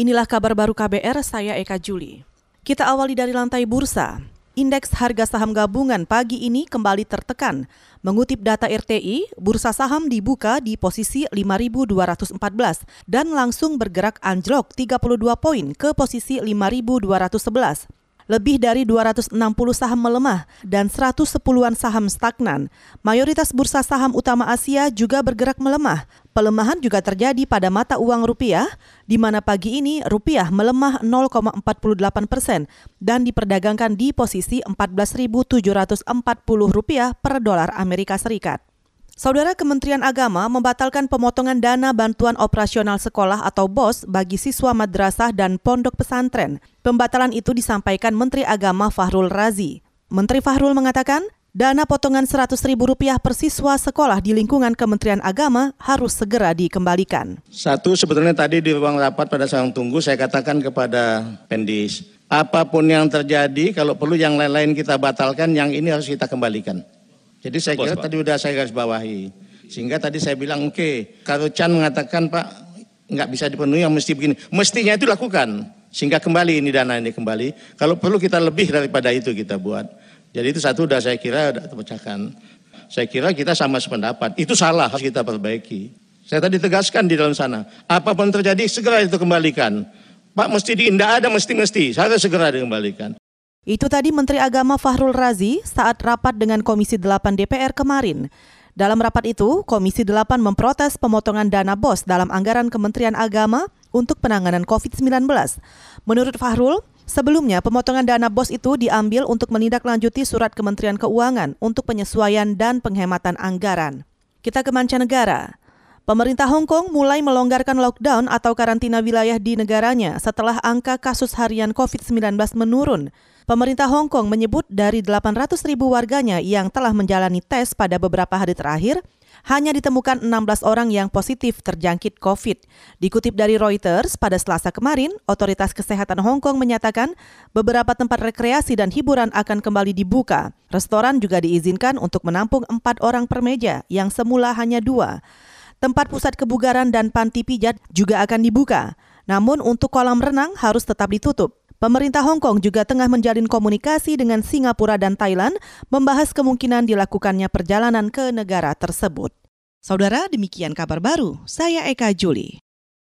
Inilah kabar baru KBR, saya Eka Juli. Kita awali dari lantai bursa. Indeks harga saham gabungan pagi ini kembali tertekan. Mengutip data RTI, bursa saham dibuka di posisi 5.214 dan langsung bergerak anjlok 32 poin ke posisi 5.211 lebih dari 260 saham melemah dan 110-an saham stagnan. Mayoritas bursa saham utama Asia juga bergerak melemah. Pelemahan juga terjadi pada mata uang rupiah, di mana pagi ini rupiah melemah 0,48 persen dan diperdagangkan di posisi 14.740 rupiah per dolar Amerika Serikat. Saudara Kementerian Agama membatalkan pemotongan dana bantuan operasional sekolah atau BOS bagi siswa madrasah dan pondok pesantren. Pembatalan itu disampaikan Menteri Agama Fahrul Razi. Menteri Fahrul mengatakan, dana potongan Rp100.000 per siswa sekolah di lingkungan Kementerian Agama harus segera dikembalikan. Satu, sebetulnya tadi di ruang rapat pada saat tunggu saya katakan kepada Pendis, apa pun yang terjadi, kalau perlu yang lain-lain kita batalkan, yang ini harus kita kembalikan. Jadi saya kira Bos, tadi sudah saya garis bawahi. Sehingga tadi saya bilang oke, okay, kalau Chan mengatakan Pak nggak bisa dipenuhi yang mesti begini. Mestinya itu lakukan. Sehingga kembali ini dana ini kembali. Kalau perlu kita lebih daripada itu kita buat. Jadi itu satu sudah saya kira sudah terpecahkan. Saya kira kita sama sependapat. Itu salah harus kita perbaiki. Saya tadi tegaskan di dalam sana. Apa pun terjadi segera itu kembalikan. Pak mesti di ada mesti-mesti. Saya segera dikembalikan. Itu tadi Menteri Agama Fahrul Razi saat rapat dengan Komisi 8 DPR kemarin. Dalam rapat itu, Komisi 8 memprotes pemotongan dana BOS dalam anggaran Kementerian Agama untuk penanganan COVID-19. Menurut Fahrul, sebelumnya pemotongan dana BOS itu diambil untuk menindaklanjuti surat Kementerian Keuangan untuk penyesuaian dan penghematan anggaran. Kita ke mancanegara. Pemerintah Hong Kong mulai melonggarkan lockdown atau karantina wilayah di negaranya setelah angka kasus harian COVID-19 menurun. Pemerintah Hong Kong menyebut dari 800 ribu warganya yang telah menjalani tes pada beberapa hari terakhir, hanya ditemukan 16 orang yang positif terjangkit COVID. Dikutip dari Reuters, pada Selasa kemarin, Otoritas Kesehatan Hong Kong menyatakan beberapa tempat rekreasi dan hiburan akan kembali dibuka. Restoran juga diizinkan untuk menampung empat orang per meja, yang semula hanya dua. Tempat pusat kebugaran dan panti pijat juga akan dibuka. Namun untuk kolam renang harus tetap ditutup. Pemerintah Hong Kong juga tengah menjalin komunikasi dengan Singapura dan Thailand membahas kemungkinan dilakukannya perjalanan ke negara tersebut. Saudara, demikian kabar baru. Saya Eka Juli.